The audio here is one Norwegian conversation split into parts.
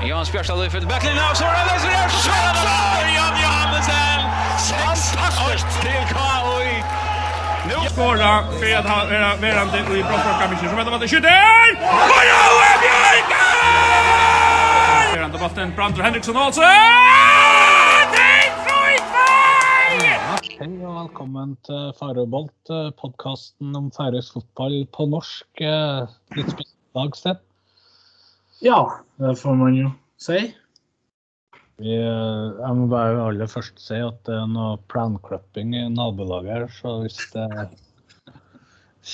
Johan Bjørstad i full backlinje og så er det Leslie Jørstad skårer Jan Johansen. Fantastiskt till KOI. Nu skåra för att han är i brottskapet. Så vet man att det skjuter. Och nu är Björk! Verande bollen Brandr Henriksson alltså. Hei og velkommen til Færøbolt, podkasten om færøysk fotball på norsk. Litt spesielt dagsett. Ja, det får man jo si. Vi, eh, jeg må bare aller først si at det er noe planklipping i nabolaget her, så hvis det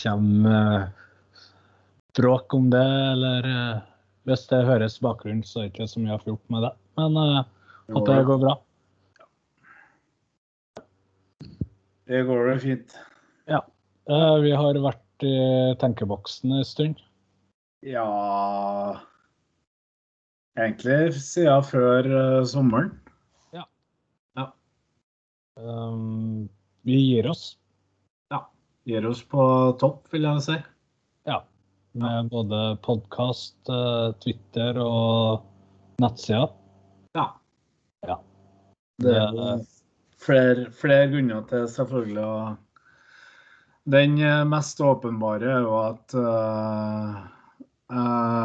kommer eh, bråk om det, eller eh, hvis det høres bakgrunn, så er det ikke så mye jeg får gjort med det. Men at håper det går bra. Det går det fint. Ja. Vi har vært i tenkeboksen en stund. Ja Egentlig siden før uh, sommeren. Um, Vi gir oss. Ja. Gir oss på topp, vil jeg si. Ja. Med både podkast, Twitter og nettsider. Ja. Ja. Det er flere, flere grunner til selvfølgelig å Den eh, mest åpenbare er jo at uh, eh,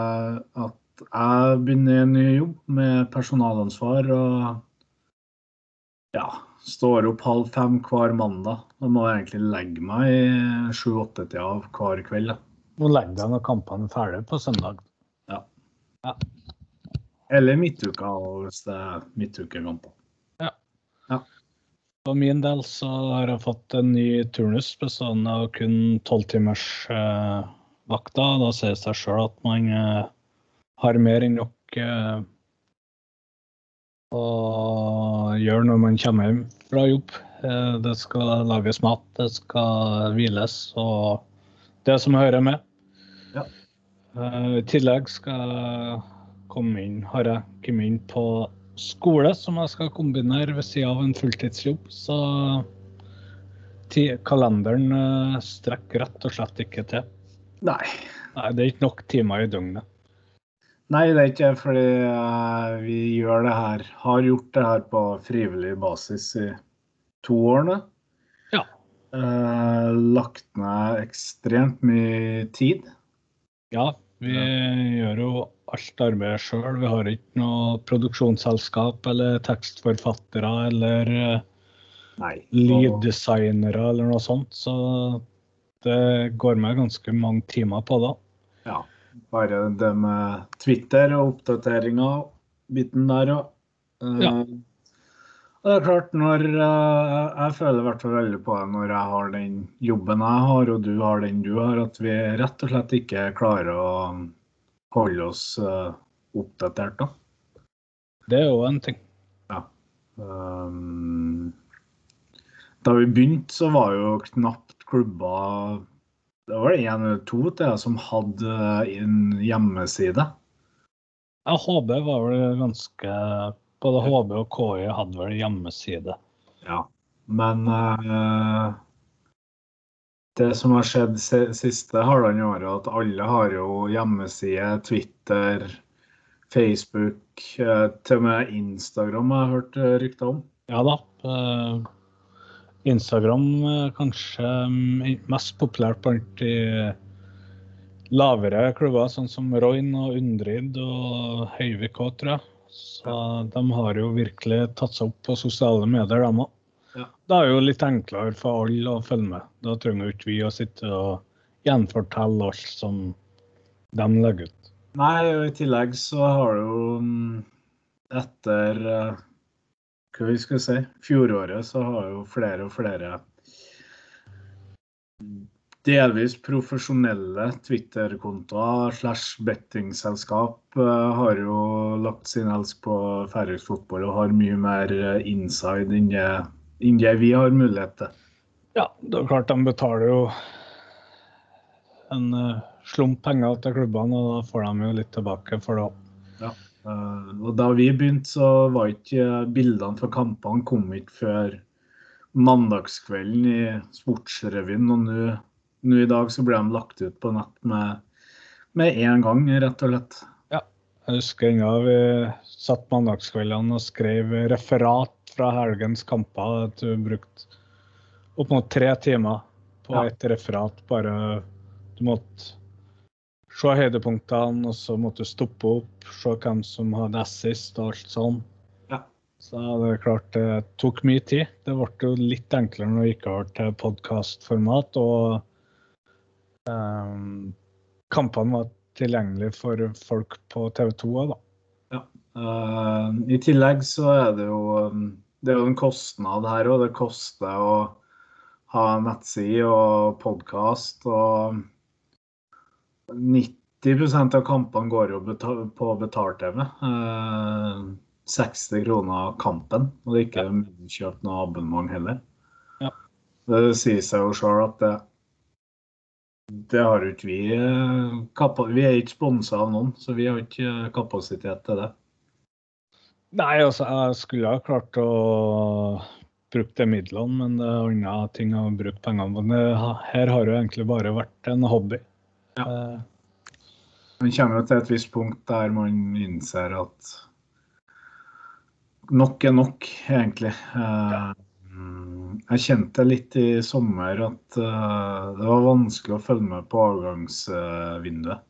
jeg begynner i en ny jobb med personalansvar og ja, står opp halv fem hver mandag. Da må jeg egentlig legge meg i sju-åtte-tida hver kveld. da. Nå legger jeg når kampene er ferdige på søndag. Ja. Eller midtuka, hvis det er midtukekamper. For min del så har jeg fått en ny turnus bestående av kun tolvtimers eh, vakter. Da sier det seg sjøl at man eh, har mer enn nok eh, å gjøre når man kommer hjem fra jobb. Eh, det skal lages mat, det skal hviles og det som hører med. Ja. Eh, I tillegg skal jeg komme inn, har jeg kommet inn på skole som jeg skal kombinere ved siden av en fulltidsjobb. Så kalenderen eh, strekker rett og slett ikke til. Nei. Nei, det er ikke nok timer i døgnet. Nei, det er ikke fordi eh, vi gjør det her, har gjort det her på frivillig basis i to år nå. Ja. Eh, lagt ned ekstremt mye tid. Ja, vi gjør jo alt arbeidet sjøl. Vi har ikke noe produksjonsselskap eller tekstforfattere eller eh, Nei. lyddesignere eller noe sånt. Så det går med ganske mange timer på det. Ja. Bare det med Twitter og oppdateringer, biten der òg. Ja. Det er klart, når eh, Jeg føler i hvert fall veldig på det når jeg har den jobben jeg har, og du har den du har, at vi rett og slett ikke klarer å holde oss eh, oppdatert. da. Det er jo en ting. Um, da vi begynte, så var jo knapt klubber Det var det én eller to til som hadde en hjemmeside. Ja, HB var vel ganske Både HB og KI hadde vel hjemmeside. Ja. Men uh, det som har skjedd siste halvannet året, at alle har jo hjemmeside, Twitter, Facebook, uh, til og med Instagram har jeg hørt rykter om. Ja da. eh, Instagram er kanskje mm, mest populært blant de lavere klubber, sånn som Royn og Undrid og Høyvik òg, tror jeg. Så de har jo virkelig tatt seg opp på sosiale medier, de òg. Ja. Det er jo litt enklere for alle å følge med. Da trenger jo ikke vi å sitte og gjenfortelle alt som de legger ut. Nei, og i tillegg så har jo mm, etter eh, hva vi skal si, fjoråret så har jo flere og flere delvis profesjonelle Twitter-kontoer slash bettingselskap eh, har jo lagt sin elsk på færøysk fotball og har mye mer eh, inside enn det, enn det vi har mulighet til. Ja, det er klart de betaler jo en eh, slump penger til klubbene, og da får de jo litt tilbake for det. Eh, og da vi begynte, så var ikke bildene fra kampene kom ikke før mandagskvelden i Sportsrevyen. Og nå, i dag så ble de lagt ut på nett med, med en gang, rett og slett. Ja, Jeg husker ennå vi satt mandagskveldene og skrev referat fra helgens kamper. At du brukte opp mot tre timer på Ja. et referat. Bare du måtte se høydepunktene, og så måtte du stoppe opp, se hvem som hadde assist og alt sånn. Ja. Så det er klart det tok mye tid. Det ble jo litt enklere når det gikk over til podkastformat. Og um, kampene var tilgjengelige for folk på TV 2 òg, da. Uh, I tillegg så er det jo um, det er jo en kostnad her òg. Det koster å ha nettside og podkast. Og 90% av kampene går jo på betalt-TV. Eh, 60 kroner kampen. Og det er ikke kjøpt noe abonnement heller. Ja. Det sier seg jo sjøl at det det har ikke vi eh, Vi er ikke sponsa av noen, så vi har ikke eh, kapasitet til det. Nei, altså, jeg skulle ha klart å bruke de midlene, men det er andre ting å bruke pengene på. Det, her har jo egentlig bare vært en hobby. Ja. Eh, Man kommer til et visst punkt der man innser at nok er nok, egentlig. Eh, mm, Jeg kjente litt i sommer at eh, det var vanskelig å følge med på avgangsvinduet.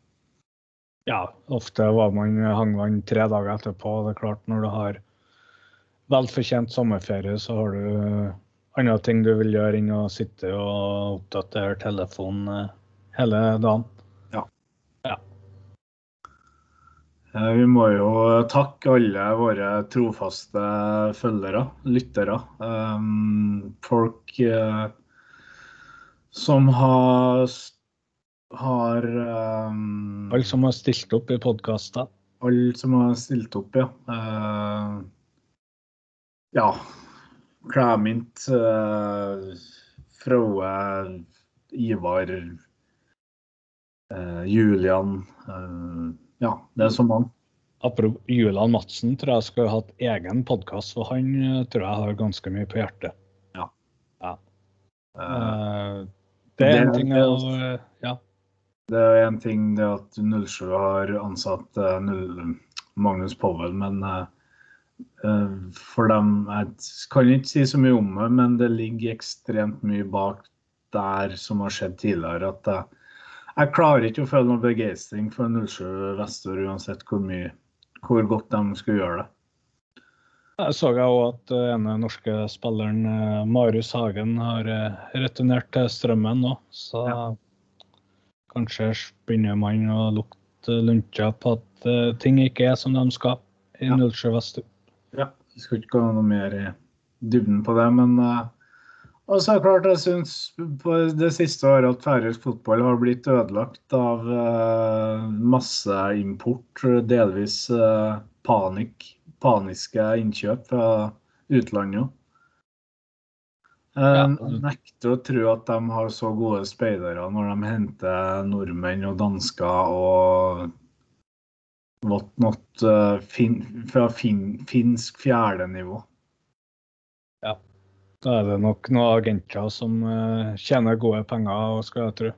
ja, ofte var man, hang man tre dager etterpå. Det er klart, når du har velfortjent sommerferie, så har du andre ting du vil gjøre enn å sitte og oppdatere telefonen hele dagen. Eh, Vi må jo takke alle våre trofaste følgere, lyttere. Um, Folk eh, som har, har um, Alle som har stilt opp i podkaster. Alle som har stilt opp, ja. Uh, ja. Clement, uh, Froe, Ivar, eh, Julian. eh, ja, det er så mange. Apropos Julian Madsen, tror jeg skulle hatt egen podkast, for han eh, tror jeg har ganske mye på hjertet. Ja. Eh, det er en ting det eh, Ja. Det er en ting det at 07 har ansatt eh, Magnus Powell, men eh, eh, for dem Jeg kan ikke si så mye om det, men det ligger ekstremt mye bak der som har skjedd tidligere. at jeg, jeg klarer ikke å føle noe begeistring for 07 Vestor uansett hvor mye hvor godt de skulle gjøre det. Jeg så jeg òg at eh, ene norske spilleren, eh, Marius Hagen, har eh, returnert til Strømmen nå. Så Ja. kanskje begynner man å lukte lunsja på at ting ikke er som de skal i Ja. 07 Vestur. Ja, Vi skal ikke gå noe mer i dybden på det, men eh, og så er det klart jeg syns på det siste året at færøysk fotball har blitt ødelagt av uh, masseimport, delvis uh, panikk, paniske innkjøp fra utlandet. Jeg Ja. nekter å tro at de har så gode speidere når de henter nordmenn og dansker og whatnot uh, fin, fra fin, finsk fjerdenivå. Da er det nok noen agenter som uh, tjener gode penger, og skal jeg tro.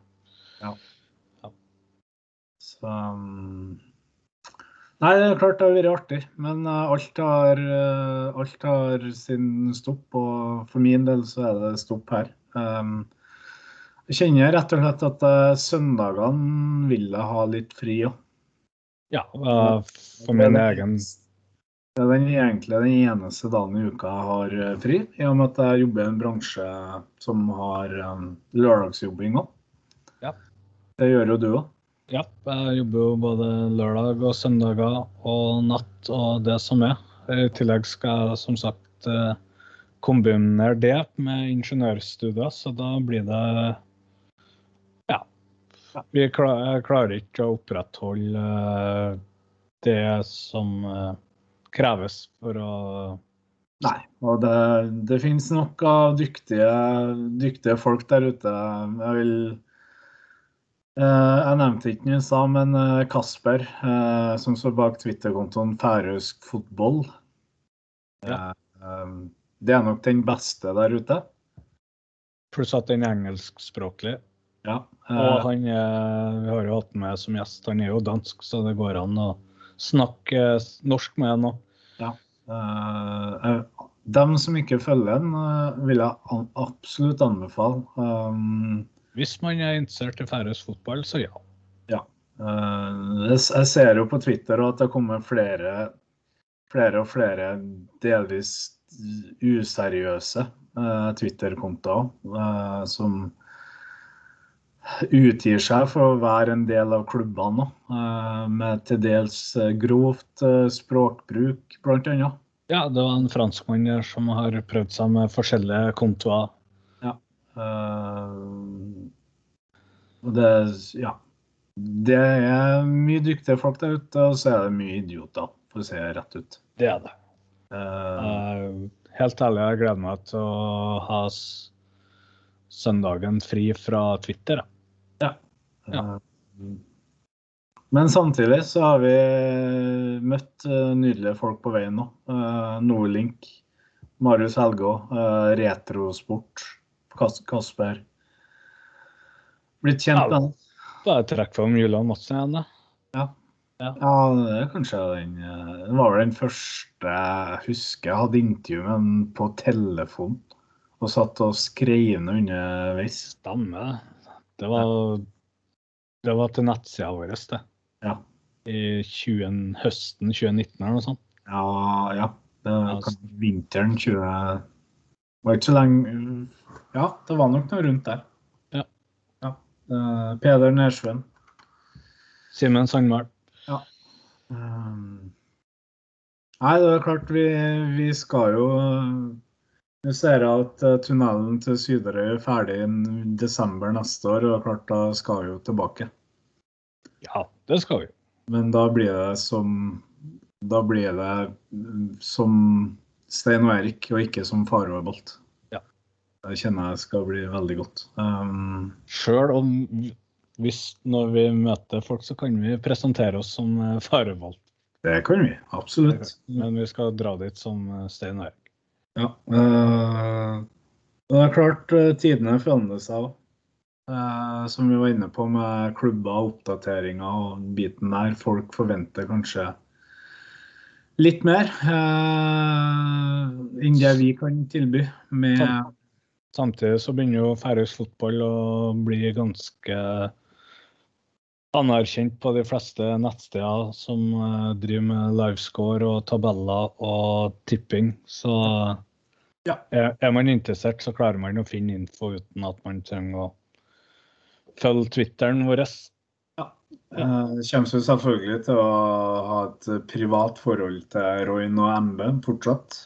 Så um, Nei, det er klart det har vært artig, men uh, alt har, uh, alt har sin stopp. Og for min del så er det stopp her. Um, jeg kjenner rett og slett at søndagene vil jeg ha litt fri òg. Ja, for min egen Det er den, egentlig den eneste dagen i uka jeg har eh, fri, i og med at jeg jobber i en bransje som har um, lørdagsjobbing òg. Ja. Det gjør jo du òg. Ja, jeg jobber jo både lørdag og søndager og natt og det som er. I tillegg skal jeg som sagt eh, kombinere det med ingeniørstudier, så da blir det Ja. Vi klarer, jeg klarer ikke å opprettholde det som kreves for å Nei. Og det, det finnes nok av dyktige, dyktige folk der ute. Jeg vil eh, Jeg nevnte ikke den i stad, men eh, Kasper, eh, som står bak Twitter-kontoen Færøysk fotball, Ja. det er nok den beste der ute. Pluss at den er engelskspråklig. Ja. Og han vi har jo hatt med som gjest, han er jo dansk, så det går an å snakke eh, norsk med henne. Ja. Uh, dem som ikke følger den, uh, vil jeg an absolutt anbefale. Um, Hvis man er interessert i færøysk fotball, så ja. uh, jeg, jeg ser jo på Twitter at det kommer flere, flere og flere delvis useriøse uh, Twitter-kontoer uh, som utgir seg for å være en del av klubbene, uh, med til dels grovt språkbruk, blant annet. Ja, det var en franskmann der som har prøvd seg med forskjellige kontoer. Ja. Det Ja. Det er mye dyktige folk der ute, og så er det mye idioter, for å det rett ut. Det er det. Uh, helt ærlig, jeg gleder meg til å ha søndagen fri fra Twitter. jeg. Ja. uh, men samtidig så har vi møtt uh, nydelige folk på veien nå. Uh, Nordlink, Marius Helgå, Retrosport, Kasper. Blitt kjent Ja. med ham. Bare trekk fram Julian Madsen igjen, da. Ja, det er kanskje den eh, Det var vel den første jeg husker jeg hadde intervju med ham på telefon. Og satt og skrev ned underveis. Stemmer det. Det var, det var til nettsida vår, det. Ja. I 20, høsten 2019 eller noe sånt. Ja, ja. Det kanskje vinteren 20 Var ikke så lenge Ja, det var nok noe rundt der. Ja. ja. Uh, Peder Nersven. Simen Sandmæl. Um, Nei, det er klart vi, vi skal jo Nå ser jeg at eh, tunnelen til Syderøy er ferdig i desember neste år, og klart da skal vi jo tilbake. Ja, det skal vi. Men da blir det som Da blir det mm, som Stein og Erik, og ikke som Faro og Bolt. Ja. Det kjenner jeg skal bli veldig godt. Um, Sjøl om hvis når vi møter folk, så kan vi presentere oss som eh, farevalg. det kan vi, absolutt. Men vi skal dra dit som eh, Stein og Erik. Ja. eh, det er klart eh, tidene forandrer seg òg. som vi var inne på med klubber, oppdateringer og biten der. Folk forventer kanskje litt mer uh, enn det vi kan tilby. Med. Samtidig så begynner jo færøysk fotball å bli ganske anerkjent på de fleste nettsteder som eh, driver med livescore og tabeller og tipping. Så Ja. er, man interessert, så klarer man å finne info uten at man trenger å følge Twitteren vår. Ja. Det kommer selvfølgelig til å ha et privat forhold til Royn og MB fortsatt.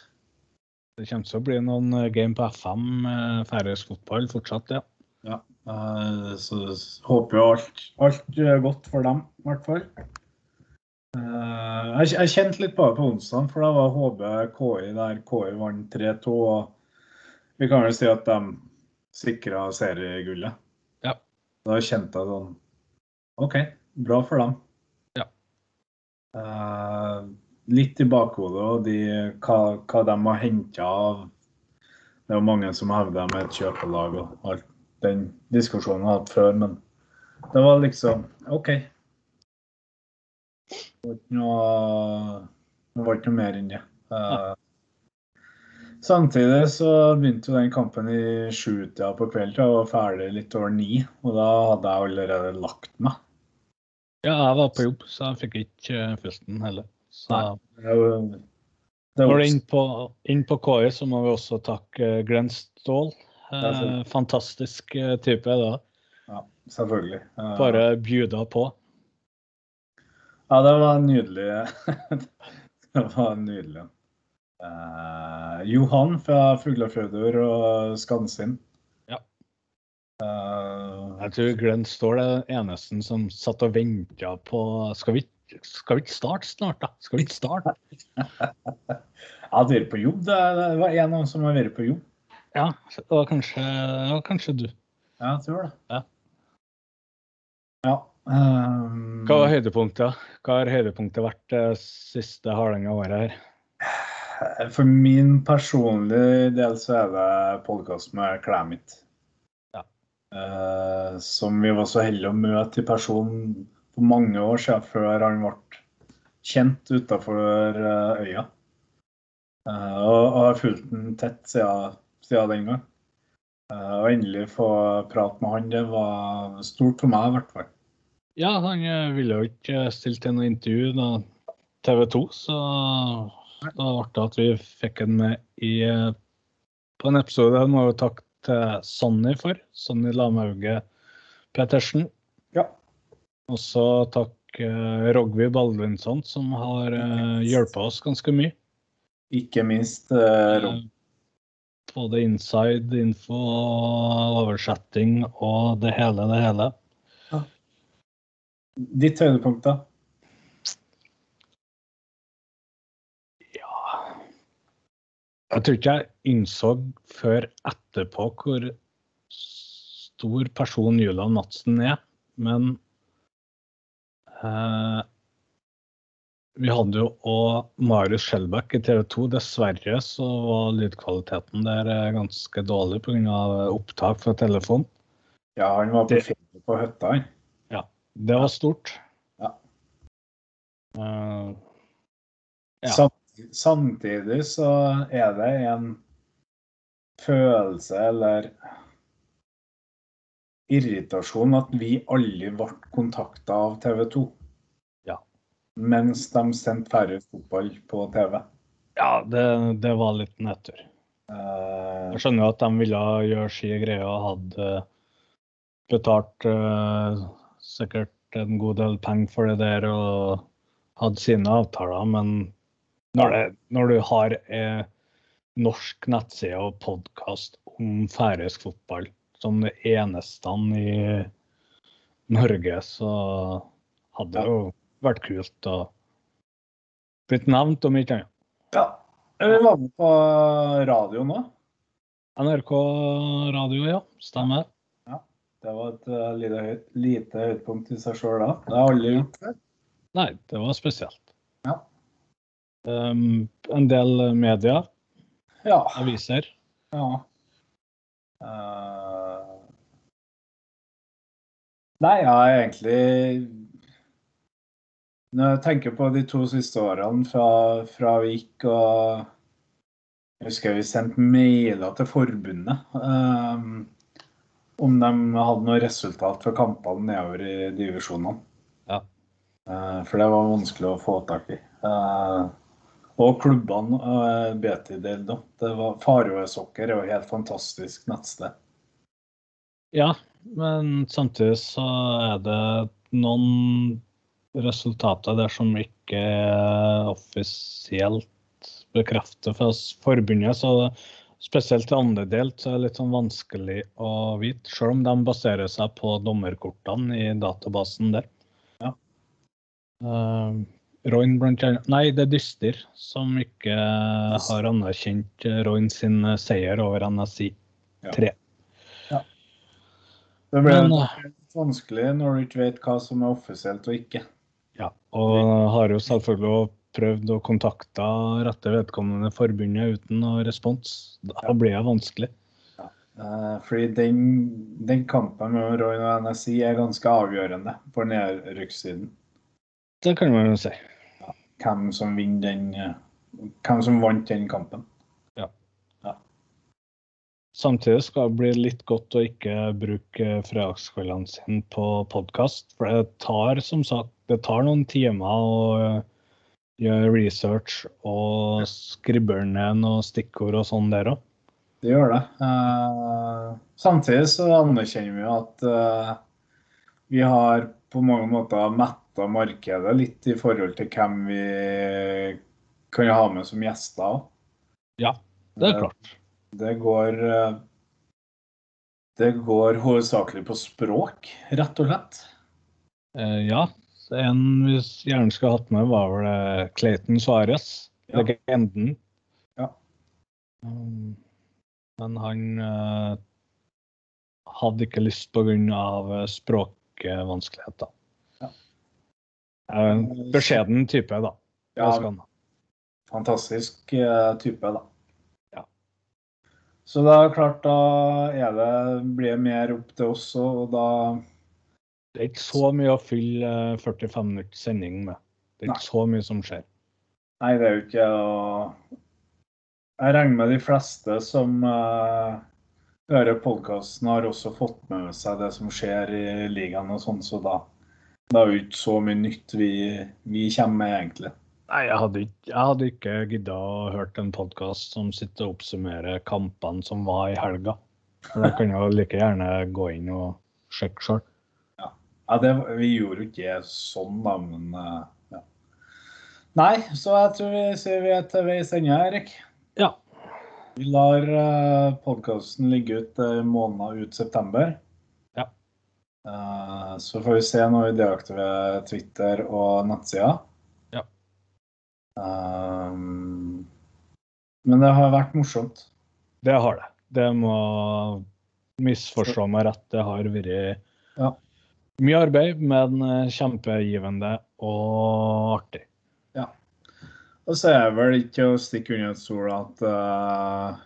Det kommer til å bli noen eh, game på FM færøysk fotball fortsatt, ja. Ja. Eh, Så håper jo alt, alt er godt for dem, i hvert fall. Eh, Jeg, jeg kjente litt på det på onsdag, for da var HB KI der KI vant 3-2. og Vi kan vel si at de sikra seriegullet. Ja. Da kjente jeg sånn OK, bra for dem. Ja. Uh, litt i bakhodet og de, hva, hva de har henta av Det er mange som hevder med et kjøpelag og alt den diskusjonen har hatt før, men det var liksom OK. Det var ikke noe, det var ikke noe mer enn det. Eh, samtidig så begynte jo den kampen i sjutida på kvelden Jeg var ferdig litt over ni, og da hadde jeg allerede lagt meg. Ja, jeg var på jobb, så jeg fikk ikke eh, heller. Så Nei. Det var... Når du er på, inn på KI, så må vi også takke eh, Glenn Ståhl. Ja, Eh, fantastisk eh, type. da. Ja, selvfølgelig. Eh, Bare bjuda på. Ja, det var nydelig. det var nydelig. Eh, Johan fra Fuglafjordur og Skansin. Ja. Eh, Jeg tror Glenn Ståhl er den eneste som satt og venta på Skal vi, skal vi ikke starte snart, da? Skal vi ikke starte? jeg hadde vært på jobb. Det, det var en av dem som har vært på jobb. Ja, det var kanskje, det var kanskje du. Ja, jeg tror det. Ja. Ja. um... Hva var høydepunktet? Hva har høydepunktet vært det siste halvannet året her? For min personlige del så er det podkast med Klæmit. Ja. Uh, som vi var så heldige å møte i person for mange år siden, før han ble kjent utafor øya. Uh, og, og har fulgt den tett siden, siden den gang. Å og endelig få prate med han, det var stort for meg i hvert fall. Ja, han eh, ville jo ikke stille til noe intervju da TV 2, så da ble det at vi fikk han med i, på en episode. Det må jo takke til Sonny for. Sonny Lamhauge Petersen. Ja. Og så takk uh, Rogvi Baldvinsson, som har hjulpet oss ganske mye. Ikke minst uh, Rom. Både inside info og oversetting og det hele, det hele. Ja. Ditt høydepunkt, da? Ja Jeg tror ikke jeg innså før etterpå hvor stor person Julian Madsen er, men eh, vi hadde jo òg Marius Skjelbæk i TV 2. Dessverre så var lydkvaliteten der eh, ganske dårlig pga. opptak fra telefon. Ja, han var på ferie på hytta, han. Ja, det var stort. Ja. Uh, ja. Samtidig, samtidig så er det en følelse eller irritasjon at vi aldri ble kontakta av TV 2 mens de sendte færøysk fotball på TV. Ja, det, det var litt nedtur. Uh, jeg skjønner jo at de ville gjøre si greie og hadde betalt uh, sikkert en god del penger for det der og hadde sine avtaler, men når, det, når du har eh, norsk nettside og podkast om færøysk fotball som det eneste i Norge, så hadde jo vært kult og blitt nevnt, om ikke annet. Ja. Vi var med på radio nå. NRK radio, ja. Stemmer. Ja, Det var et uh, lite, høyt, lite høydepunkt i seg sjøl da. Det har aldri gjort før. Nei, det var spesielt. Ja. Um, en del media. Ja. Aviser. Ja. Uh... Nei, jeg har egentlig når jeg tenker på de to siste årene fra, fra vi gikk og Jeg husker vi sendte mailer til forbundet um, om de hadde noe resultat fra kampene nedover i divisjonene. Ja. Uh, for det var vanskelig å få tak i. Uh, og klubbene uh, BT-del da. Det var Faroe-sokker er jo helt fantastisk nettsted. Ja, men samtidig så er det noen resultater der som ikke er offisielt bekreftet fra forbundet. Så spesielt i andre del så er det litt sånn vanskelig å vite, selv om de baserer seg på dommerkortene i databasen der. Ja. Uh, Roin blant annet Nei, det er Dyster som ikke har anerkjent Roin sin seier over NSI 3. Ja. ja. Det blir Men, vanskelig når du ikke vet hva som er offisielt og ikke. Ja, og har jo selvfølgelig prøvd å kontakte rette vedkommende forbundet uten noe respons. Da blir det vanskelig. Ja. Eh, fordi den, den kampen med Roy og NSI er ganske avgjørende for nedrykkssiden. Det kan man jo si. Ja. Hvem som vinner den eh, Hvem som vant den kampen. Samtidig skal det bli litt godt å ikke bruke fredagskveldene sine på podkast. For det tar som sagt det tar noen timer å eh, gjøre research og skribble ned noen stikkord og sånn der òg. Det gjør det. Eh, samtidig så anerkjenner vi at eh, vi har på mange måter metta markedet litt i forhold til hvem vi kan ha med som gjester. Ja, det er klart. Det går Det går hovedsakelig på språk, rett og slett. ja, en vi gjerne skulle hatt med, var vel Clayton Suárez, ja. legenden. Ja. Um, men han hadde ikke lyst pga. Språkvanskeligheter. Ja. Beskjeden type, da. Ja, fantastisk type, da. Så det er klart, da er det, blir det mer opp til oss, og da det er ikke så mye å fylle 45 minutter minutters sending med. Det er ikke så mye som skjer. Nei, det er jo ikke og Jeg regner med de fleste som uh, hører podkasten, har også fått med seg det som skjer i ligaen og sånn, så da det er jo ikke så mye nytt vi, vi kommer med, egentlig. Nei, jeg hadde jeg hadde ikke gidda å hørt en podkast som sitter og oppsummerer kampene som var i helga. Jeg jo like gjerne gå inn og sjekke sjøl. Ja, ja det, vi gjorde jo ikke sånn, da, men uh, ja. Nei, så jeg tror vi sier vi er til veis ende, Erik. Ja. Vi lar uh, podkasten ligge ut en måned ut september. Ja. Så får vi se når vi deaktiverer Twitter og nettsida. Um, men det har vært morsomt. Det har det. Det må misforstå meg rett. Det har vært Ja. mye arbeid, men eh, kjempegivende og artig. Ja. Og så er det vel ikke å stikke under et sol at uh,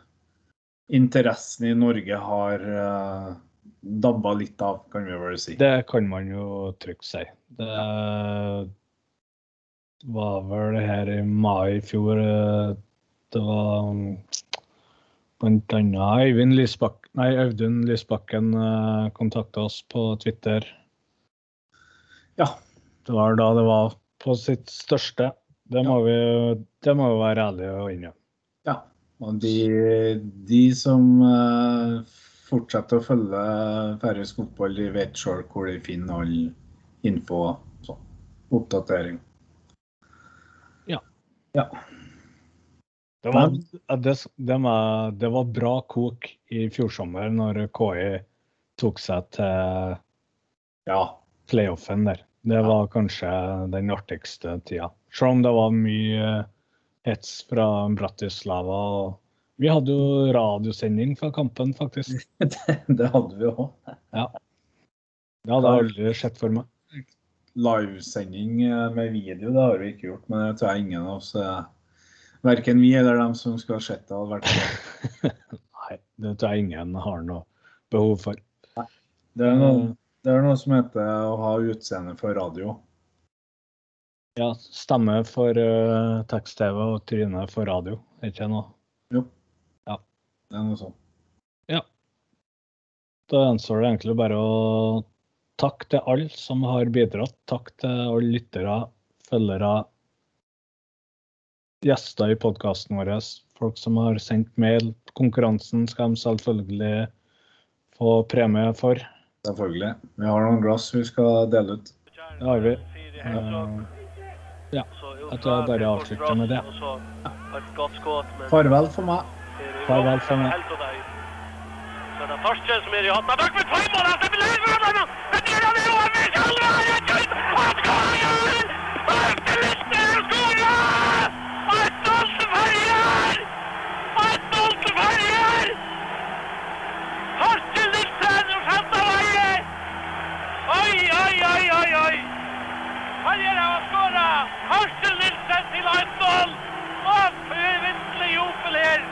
interessen i Norge har uh, dabba litt av, kan vi vel si. Det kan man jo trygt si. Det var vel her i mai i fjor eh, det var mm, blant annet Lysbak nei, Audun Lysbakken uh, kontakta oss på Twitter. Ja. Det var da det var på sitt største. Det må vi det må vi være ærlige og innrømme. ja. Og de, de som uh, fortsetter å følge færøysk fotball, de vet sjøl hvor de finner all info og sånn. Oppdatering. Ja. Det var, det, det, var, det var bra kok i fjor sommer når KI tok seg til ja. playoffen der. Det var kanskje den artigste tida. Selv om det var mye hets fra Bratislava. Vi hadde jo radiosending fra kampen, faktisk. det, det hadde vi òg. Ja. Det hadde jeg aldri sett for meg. Livesending med video, det har vi ikke gjort. Men det tror jeg ingen av oss Verken vi eller dem som skal ha sett det, hadde vært med. Nei, det tror jeg ingen har noe behov for. Det er, noe, det er noe som heter å ha utseende for radio. Ja, stemme for uh, tekst-TV og tryne for radio. Er ikke det noe? Jo. Ja. Det er noe sånt. Ja. Da gjenstår det egentlig bare å takke til alle som har bidratt. Takk til alle lyttere, følgere, gjester i podkasten vår. Folk som har sendt mail. Konkurransen skal de selvfølgelig få premie for. Selvfølgelig. Vi har noen glass vi skal dele ut. Det har vi. Uh, ja. Jeg tror jeg bare avslutter med det. Farvel for meg. Farvel for meg. Det er som er i hatten. Bak med tøymål! Herrera har skåra! Aksel Nilsen til 1-0! Og for virkelig jubel her!